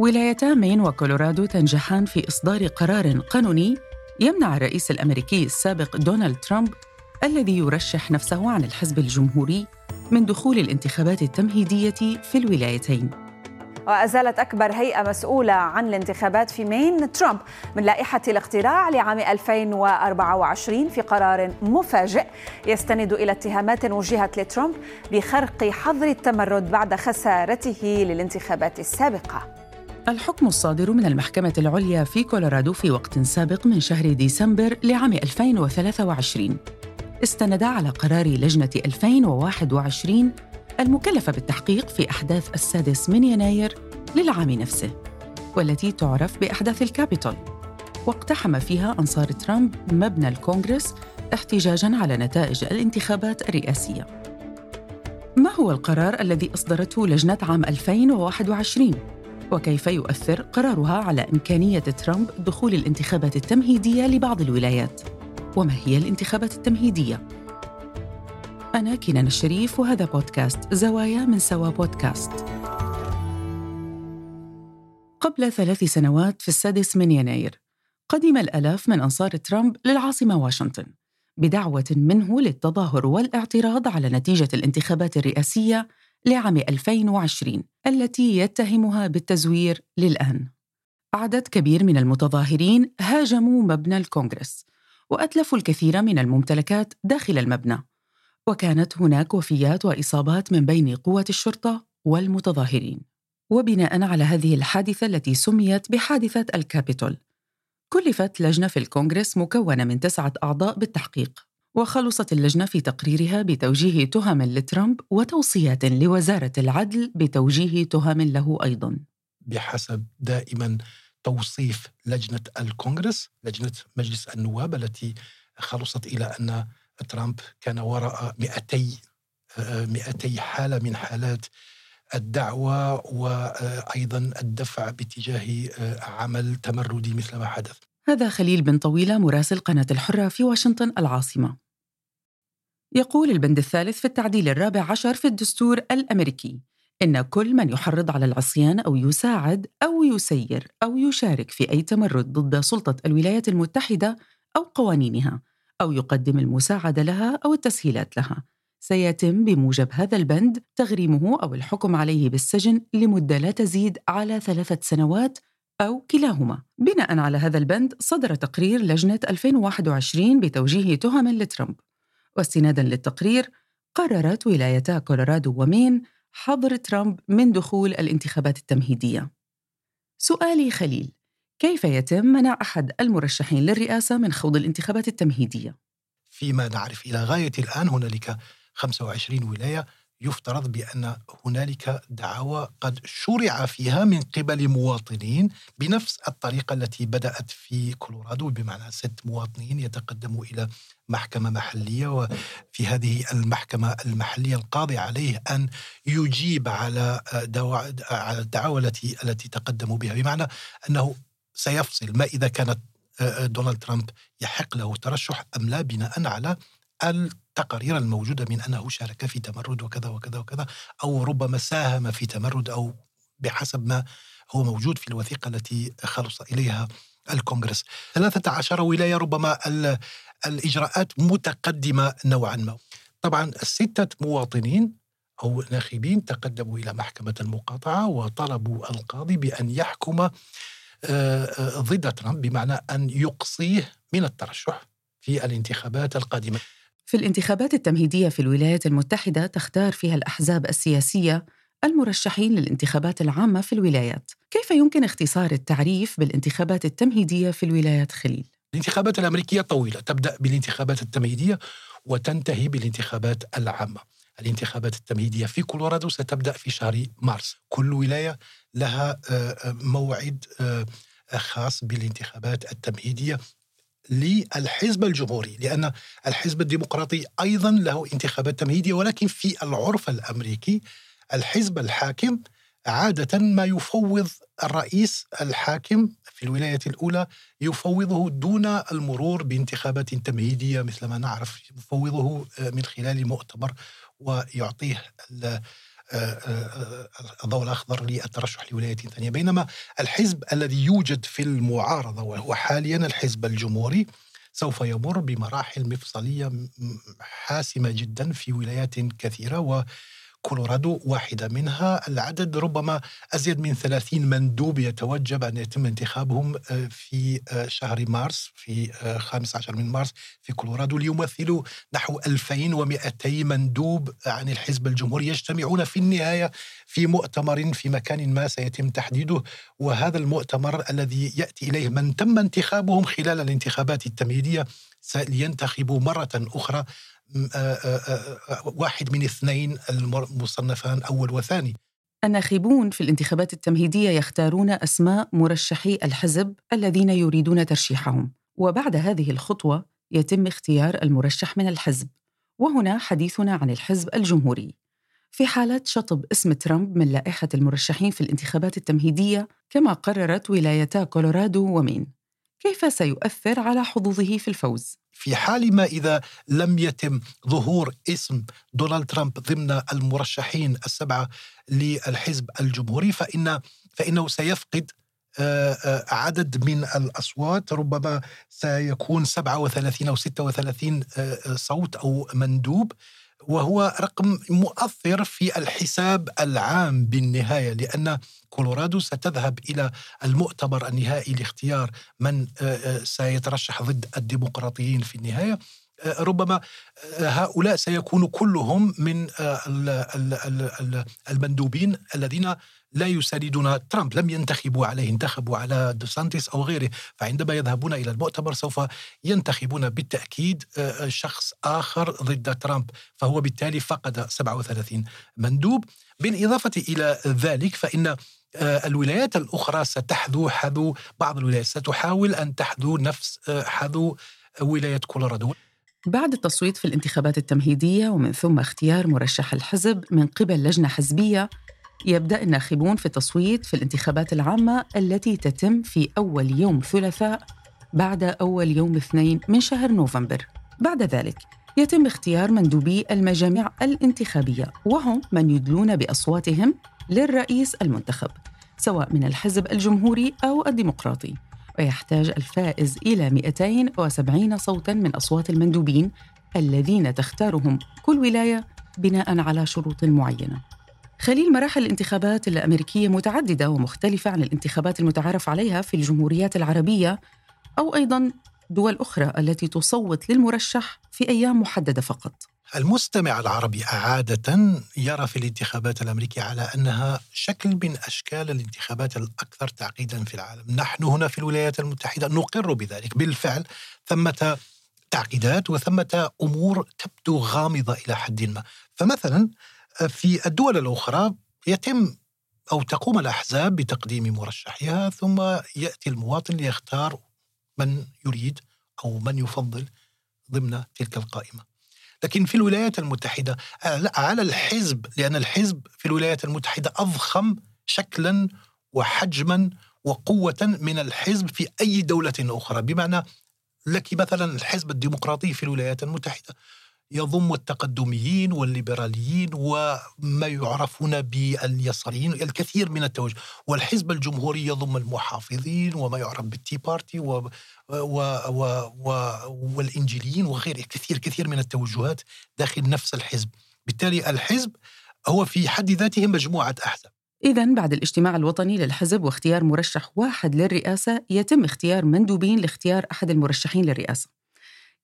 ولايتا مين وكولورادو تنجحان في إصدار قرار قانوني يمنع الرئيس الأمريكي السابق دونالد ترامب الذي يرشح نفسه عن الحزب الجمهوري من دخول الانتخابات التمهيدية في الولايتين. وأزالت أكبر هيئة مسؤولة عن الانتخابات في مين؟ ترامب من لائحة الاقتراع لعام 2024 في قرار مفاجئ يستند إلى اتهامات وجهت لترامب بخرق حظر التمرد بعد خسارته للانتخابات السابقة. الحكم الصادر من المحكمة العليا في كولورادو في وقت سابق من شهر ديسمبر لعام 2023 استند على قرار لجنة 2021 المكلفة بالتحقيق في أحداث السادس من يناير للعام نفسه والتي تعرف بأحداث الكابيتول. واقتحم فيها أنصار ترامب مبنى الكونغرس احتجاجاً على نتائج الانتخابات الرئاسية. ما هو القرار الذي أصدرته لجنة عام 2021 وكيف يؤثر قرارها على إمكانية ترامب دخول الانتخابات التمهيدية لبعض الولايات؟ وما هي الانتخابات التمهيدية؟ أنا كنان الشريف وهذا بودكاست زوايا من سوا بودكاست قبل ثلاث سنوات في السادس من يناير قدم الآلاف من أنصار ترامب للعاصمة واشنطن بدعوة منه للتظاهر والإعتراض على نتيجة الانتخابات الرئاسية لعام 2020 التي يتهمها بالتزوير للآن. عدد كبير من المتظاهرين هاجموا مبنى الكونغرس وأتلفوا الكثير من الممتلكات داخل المبنى. وكانت هناك وفيات وإصابات من بين قوة الشرطة والمتظاهرين. وبناء على هذه الحادثة التي سميت بحادثة الكابيتول كلفت لجنة في الكونغرس مكونة من تسعة أعضاء بالتحقيق. وخلصت اللجنة في تقريرها بتوجيه تهم لترامب وتوصيات لوزارة العدل بتوجيه تهم له أيضاً. بحسب دائما توصيف لجنة الكونغرس لجنة مجلس النواب التي خلصت إلى أن ترامب كان وراء 200 200 حالة من حالات الدعوة وأيضا الدفع باتجاه عمل تمردي مثل ما حدث. هذا خليل بن طويلة مراسل قناة الحرة في واشنطن العاصمة. يقول البند الثالث في التعديل الرابع عشر في الدستور الأمريكي إن كل من يحرض على العصيان أو يساعد أو يسير أو يشارك في أي تمرد ضد سلطة الولايات المتحدة أو قوانينها أو يقدم المساعدة لها أو التسهيلات لها. سيتم بموجب هذا البند تغريمه أو الحكم عليه بالسجن لمدة لا تزيد على ثلاثة سنوات أو كلاهما. بناء على هذا البند صدر تقرير لجنة 2021 بتوجيه تهم لترامب. واستنادا للتقرير قررت ولايتا كولورادو ومين حظر ترامب من دخول الانتخابات التمهيدية سؤالي خليل كيف يتم منع أحد المرشحين للرئاسة من خوض الانتخابات التمهيدية؟ فيما نعرف إلى غاية الآن هنالك 25 ولاية يفترض بأن هنالك دعاوى قد شرع فيها من قبل مواطنين بنفس الطريقة التي بدأت في كولورادو بمعنى ست مواطنين يتقدموا إلى محكمة محلية وفي هذه المحكمة المحلية القاضي عليه أن يجيب على على الدعاوى التي التي تقدموا بها. بمعنى أنه سيفصل ما إذا كانت دونالد ترامب يحق له الترشح أم لا بناء على التقارير الموجودة من أنه شارك في تمرد وكذا وكذا وكذا أو ربما ساهم في تمرد أو بحسب ما هو موجود في الوثيقة التي خلص إليها الكونغرس. 13 ولاية ربما الإجراءات متقدمة نوعا ما. طبعا الستة مواطنين أو ناخبين تقدموا إلى محكمة المقاطعة وطلبوا القاضي بأن يحكم آه، آه، ضد ترامب بمعنى أن يقصيه من الترشح في الانتخابات القادمة. في الانتخابات التمهيدية في الولايات المتحدة تختار فيها الأحزاب السياسية المرشحين للانتخابات العامة في الولايات. كيف يمكن اختصار التعريف بالانتخابات التمهيدية في الولايات خليل؟ الانتخابات الأمريكية طويلة تبدأ بالانتخابات التمهيدية وتنتهي بالانتخابات العامة. الانتخابات التمهيدية في كولورادو ستبدأ في شهر مارس. كل ولاية لها آه، آه، موعد آه، خاص بالانتخابات التمهيدية. للحزب الجمهوري لأن الحزب الديمقراطي أيضا له انتخابات تمهيدية ولكن في العرف الأمريكي الحزب الحاكم عادة ما يفوض الرئيس الحاكم في الولاية الأولى يفوضه دون المرور بانتخابات تمهيدية مثل ما نعرف يفوضه من خلال مؤتمر ويعطيه الضوء الأخضر للترشح لولاية ثانية بينما الحزب الذي يوجد في المعارضة وهو حاليا الحزب الجمهوري سوف يمر بمراحل مفصلية حاسمة جدا في ولايات كثيرة كولورادو واحدة منها. العدد ربما أزيد من 30 مندوب يتوجب أن يتم انتخابهم آه، في آه، شهر مارس في 15 آه، من مارس في كولورادو ليمثلوا نحو 2200 مندوب عن الحزب الجمهوري يجتمعون في النهاية في مؤتمر في مكان ما سيتم تحديده. وهذا المؤتمر الذي يأتي إليه من تم انتخابهم خلال الانتخابات التمهيدية لينتخبوا مرة أخرى واحد من اثنين المصنفان أول وثاني. الناخبون في الانتخابات التمهيدية يختارون أسماء مرشحي الحزب الذين يريدون ترشيحهم. وبعد هذه الخطوة يتم اختيار المرشح من الحزب. وهنا حديثنا عن الحزب الجمهوري. في حالة شطب اسم ترامب من لائحة المرشحين في الانتخابات التمهيدية كما قررت ولايتا كولورادو ومين. كيف سيؤثر على حظوظه في الفوز؟ في حال ما إذا لم يتم ظهور اسم دونالد ترامب ضمن المرشحين السبعة للحزب الجمهوري فإن فإنه سيفقد آه، آه، عدد من الأصوات ربما سيكون 37 أو 36 آه، صوت أو مندوب وهو رقم مؤثر في الحساب العام بالنهاية لأن كولورادو ستذهب إلى المؤتمر النهائي لاختيار من آه، آه، سيترشح ضد الديمقراطيين في النهاية. آه، ربما هؤلاء سيكونوا كلهم من المندوبين الذين لا يساندون ترامب لم ينتخبوا عليه انتخبوا على دوسانتيس أو غيره. فعندما يذهبون إلى المؤتمر سوف ينتخبون بالتأكيد آه، شخص آخر ضد ترامب فهو بالتالي فقد 37 مندوب. بالإضافة إلى ذلك فإن آه، الولايات الأخرى ستحذو حذو بعض الولايات ستحاول أن تحذو نفس آه، حذو ولاية كولورادو. بعد التصويت في الانتخابات التمهيدية ومن ثم اختيار مرشح الحزب من قبل لجنة حزبية يبدأ الناخبون في التصويت في الانتخابات العامة التي تتم في أول يوم ثلاثاء بعد أول يوم اثنين من شهر نوفمبر. بعد ذلك يتم اختيار مندوبي المجامع الانتخابية وهم من يدلون بأصواتهم للرئيس المنتخب سواء من الحزب الجمهوري أو الديمقراطي. ويحتاج الفائز إلى 270 صوتا من أصوات المندوبين الذين تختارهم كل ولاية بناء على شروط معينة. خليل مراحل الانتخابات الأمريكية متعددة ومختلفة عن الانتخابات المتعارف عليها في الجمهوريات العربية أو أيضا دول أخرى التي تصوت للمرشح في أيام محددة فقط. المستمع العربي عادة يرى في الانتخابات الأمريكية على أنها شكل من أشكال الانتخابات الأكثر تعقيدا في العالم. نحن هنا في الولايات المتحدة نقر بذلك. بالفعل ثمة تعقيدات وثمة أمور تبدو غامضة إلى حد ما. فمثلا في الدول الأخرى يتم أو تقوم الأحزاب بتقديم مرشحها ثم يأتي المواطن ليختار من يريد أو من يفضل ضمن تلك القائمة. لكن في الولايات المتحدة على الحزب لأن الحزب في الولايات المتحدة أضخم شكلا وحجما وقوة من الحزب في أي دولة أخرى. بمعنى لك مثلا الحزب الديمقراطي في الولايات المتحدة. يضم التقدميين والليبراليين وما يعرفون باليساريين الكثير من التوجه. والحزب الجمهوري يضم المحافظين وما يعرف بالتي بارتي و و و و والإنجيليين وغيره كثير كثير من التوجهات داخل نفس الحزب. بالتالي الحزب هو في حد ذاته مجموعة أحزاب. إذا بعد الاجتماع الوطني للحزب واختيار مرشح واحد للرئاسة يتم اختيار مندوبين لاختيار أحد المرشحين للرئاسة.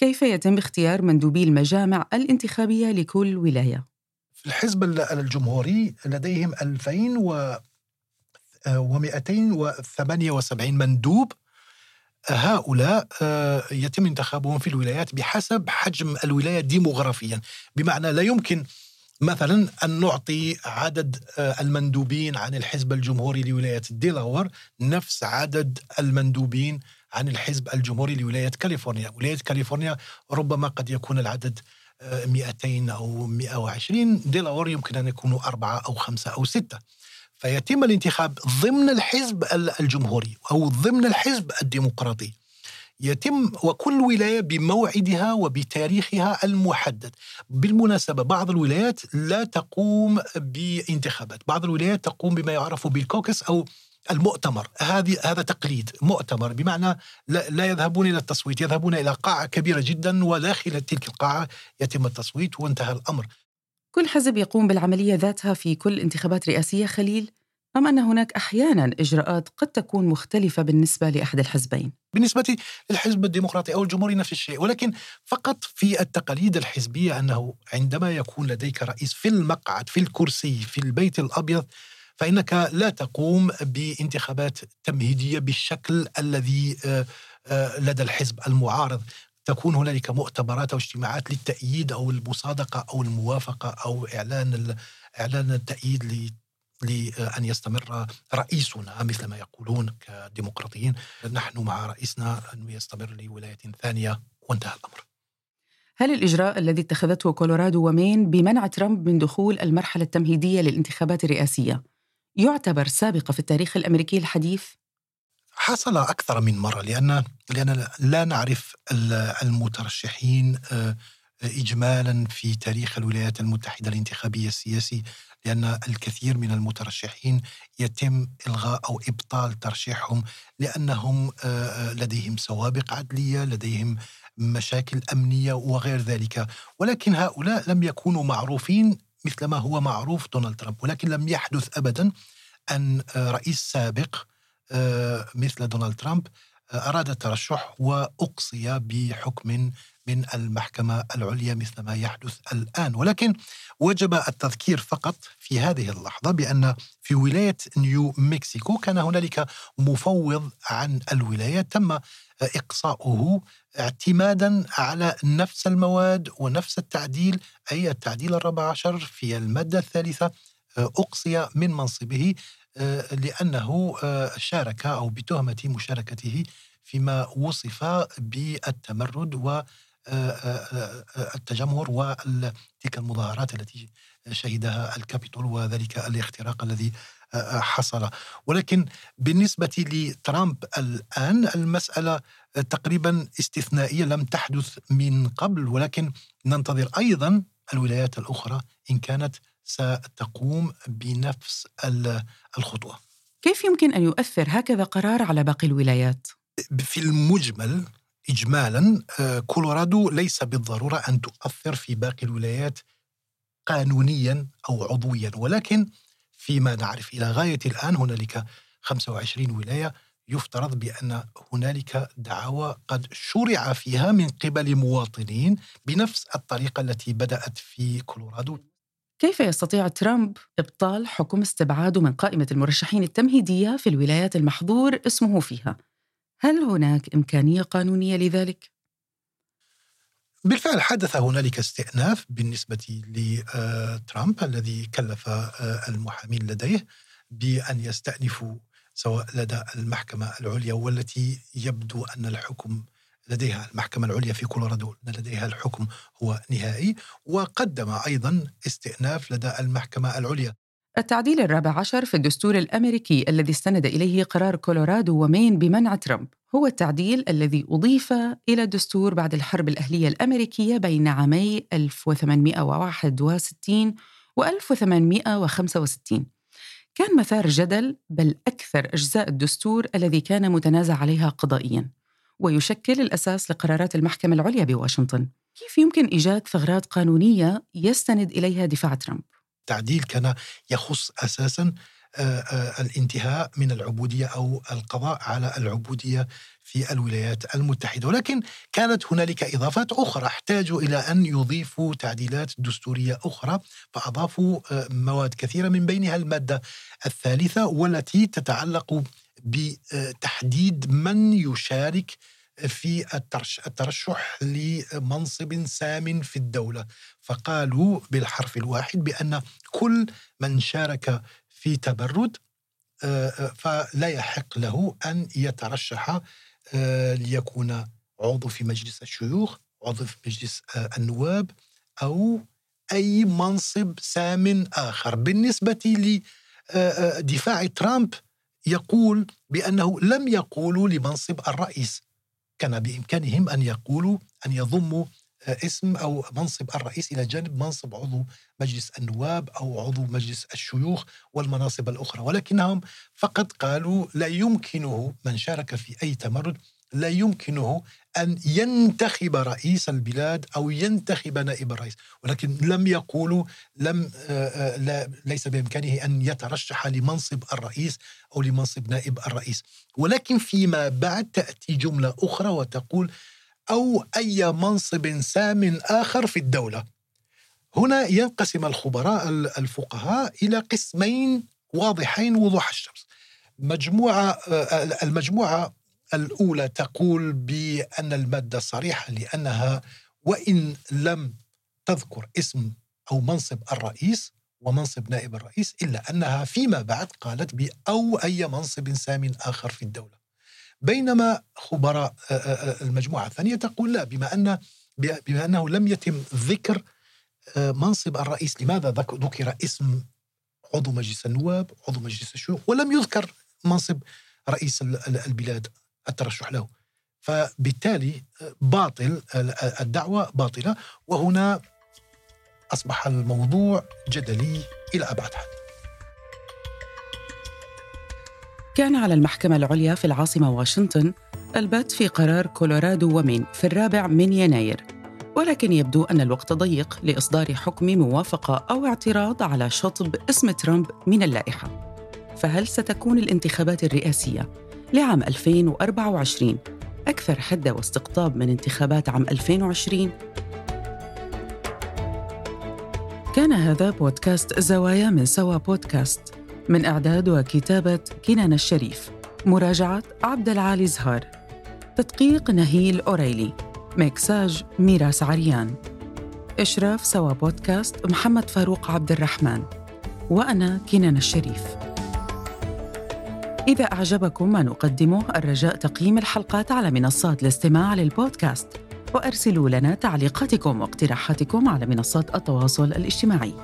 كيف يتم اختيار مندوبي المجامع الانتخابية لكل ولاية؟ في الحزب الجمهوري لديهم 2278 مندوب هؤلاء آه، يتم انتخابهم في الولايات بحسب حجم الولاية ديموغرافيا بمعنى لا يمكن مثلا أن نعطي عدد آه، المندوبين عن الحزب الجمهوري لولاية ديلاور نفس عدد المندوبين عن الحزب الجمهوري لولاية كاليفورنيا. ولاية كاليفورنيا ربما قد يكون العدد 200 آه، أو 120 ديلاور يمكن أن يكونوا أربعة أو خمسة أو ستة. فيتم الانتخاب ضمن الحزب الجمهوري أو ضمن الحزب الديمقراطي. يتم وكل ولاية بموعدها وبتاريخها المحدد. بالمناسبة بعض الولايات لا تقوم بانتخابات. بعض الولايات تقوم بما يعرف بال caucus أو المؤتمر هذه هذا تقليد مؤتمر بمعنى لا, لا يذهبون إلى التصويت يذهبون إلى قاعة كبيرة جدا وداخل تلك القاعة يتم التصويت وانتهى الأمر كل حزب يقوم بالعملية ذاتها في كل انتخابات رئاسية خليل أم أن هناك أحيانا إجراءات قد تكون مختلفة بالنسبة لأحد الحزبين؟ بالنسبة للحزب الديمقراطي أو الجمهوري نفس الشيء ولكن فقط في التقاليد الحزبية أنه عندما يكون لديك رئيس في المقعد في الكرسي في البيت الأبيض فإنك لا تقوم بانتخابات تمهيدية بالشكل الذي آه، آه، لدى الحزب المعارض. تكون هنالك مؤتمرات أو اجتماعات للتأييد أو المصادقة أو الموافقة أو إعلان إعلان التأييد لأن يستمر رئيسنا مثل ما يقولون كديمقراطيين. نحن مع رئيسنا أنه يستمر لولاية ثانية وانتهى الأمر. هل الإجراء الذي اتخذته كولورادو ومين بمنع ترامب من دخول المرحلة التمهيدية للانتخابات الرئاسية؟ يعتبر سابقة في التاريخ الأمريكي الحديث؟ حصل أكثر من مرة لأن لأن لا نعرف المترشحين آه، إجمالا في تاريخ الولايات المتحدة الانتخابية السياسي لأن الكثير من المترشحين يتم إلغاء أو إبطال ترشيحهم لأنهم آه، آه، لديهم سوابق عدلية لديهم مشاكل أمنية وغير ذلك ولكن هؤلاء لم يكونوا معروفين مثل ما هو معروف دونالد ترامب ولكن لم يحدث أبدا أن آه، رئيس سابق مثل دونالد ترامب أراد الترشح وأقصي بحكم من المحكمة العليا مثل ما يحدث الآن. ولكن وجب التذكير فقط في هذه اللحظة بأن في ولاية نيو مكسيكو كان هنالك مفوض عن الولاية تم إقصاؤه اعتمادا على نفس المواد ونفس التعديل أي التعديل الرابع عشر في المادة الثالثة أقصي من منصبه لأنه شارك أو بتهمة مشاركته فيما وصف بالتمرد و التجمهر وتلك المظاهرات التي شهدها الكابيتول وذلك الاختراق الذي حصل ولكن بالنسبة لترامب الآن المسألة تقريبا استثنائية لم تحدث من قبل ولكن ننتظر أيضا الولايات الأخرى إن كانت ستقوم بنفس الخطوة كيف يمكن أن يؤثر هكذا قرار على باقي الولايات؟ في المجمل إجمالا كولورادو ليس بالضرورة أن تؤثر في باقي الولايات قانونيا أو عضويا ولكن فيما نعرف إلى غاية الآن هنالك 25 ولاية يفترض بأن هنالك دعاوى قد شرع فيها من قبل مواطنين بنفس الطريقة التي بدأت في كولورادو كيف يستطيع ترامب إبطال حكم استبعاده من قائمة المرشحين التمهيدية في الولايات المحظور اسمه فيها؟ هل هناك إمكانية قانونية لذلك؟ بالفعل حدث هنالك استئناف بالنسبة لترامب الذي كلف آه، المحامين لديه بأن يستأنفوا سواء لدى المحكمة العليا والتي يبدو أن الحكم لديها المحكمة العليا في كولورادو لديها الحكم هو نهائي وقدم أيضا استئناف لدى المحكمة العليا. التعديل الرابع عشر في الدستور الأمريكي الذي استند إليه قرار كولورادو ومين بمنع ترامب هو التعديل الذي أضيف إلى الدستور بعد الحرب الأهلية الأمريكية بين عامي 1861 و 1865 كان مثار جدل بل أكثر أجزاء الدستور الذي كان متنازع عليها قضائيا ويشكل الأساس لقرارات المحكمة العليا بواشنطن. كيف يمكن إيجاد ثغرات قانونية يستند إليها دفاع ترامب؟ التعديل كان يخص أساسا الانتهاء من العبودية أو القضاء على العبودية في الولايات المتحدة، ولكن كانت هنالك إضافات أخرى احتاجوا إلى أن يضيفوا تعديلات دستورية أخرى فأضافوا مواد كثيرة من بينها المادة الثالثة والتي تتعلق بتحديد من يشارك في الترشح لمنصب سام في الدولة. فقالوا بالحرف الواحد بأن كل من شارك في تبرد فلا يحق له أن يترشح ليكون عضو في مجلس الشيوخ عضو في مجلس النواب أو أي منصب سام آخر. بالنسبة لدفاع ترامب يقول بأنه لم يقولوا لمنصب الرئيس. كان بإمكانهم أن يقولوا أن يضموا اسم أو منصب الرئيس إلى جانب منصب عضو مجلس النواب أو عضو مجلس الشيوخ والمناصب الأخرى. ولكنهم فقط قالوا لا يمكنه من شارك في أي تمرد لا يمكنه أن ينتخب رئيس البلاد أو ينتخب نائب الرئيس ولكن لم يقولوا لم لا ليس بإمكانه أن يترشح لمنصب الرئيس أو لمنصب نائب الرئيس. ولكن فيما بعد تأتي جملة أخرى وتقول أو أي منصب سام آخر في الدولة. هنا ينقسم الخبراء الفقهاء إلى قسمين واضحين وضوح الشمس. مجموعة المجموعة الأولى تقول بأن المادة صريحة لأنها وإن لم تذكر اسم أو منصب الرئيس ومنصب نائب الرئيس إلا أنها فيما بعد قالت بأو أي منصب سام آخر في الدولة. بينما خبراء المجموعة الثانية تقول لا بما أن بما أنه لم يتم ذكر منصب الرئيس لماذا ذكر اسم عضو مجلس النواب عضو مجلس الشيوخ ولم يذكر منصب رئيس البلاد؟ الترشح له. فبالتالي باطل الدعوة باطلة وهنا أصبح الموضوع جدلي إلى أبعد حد. كان على المحكمة العليا في العاصمة واشنطن البت في قرار كولورادو ومين في الرابع من يناير. ولكن يبدو أن الوقت ضيق لإصدار حكم موافقة أو اعتراض على شطب اسم ترامب من اللائحة. فهل ستكون الانتخابات الرئاسية لعام 2024 أكثر حدة واستقطاب من انتخابات عام 2020 كان هذا بودكاست زوايا من سوا بودكاست. من إعداد وكتابة كنان الشريف. مراجعة عبد العالي زهار. تدقيق نهيل أوريلي. ميكساج ميراس عريان إشراف سوا بودكاست محمد فاروق عبد الرحمن. وأنا كنان الشريف. إذا أعجبكم ما نقدمه الرجاء تقييم الحلقات على منصات الاستماع للبودكاست. وأرسلوا لنا تعليقاتكم واقتراحاتكم على منصات التواصل الاجتماعي.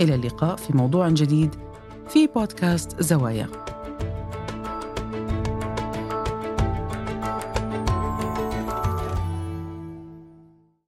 إلى اللقاء في موضوع جديد في بودكاست زوايا.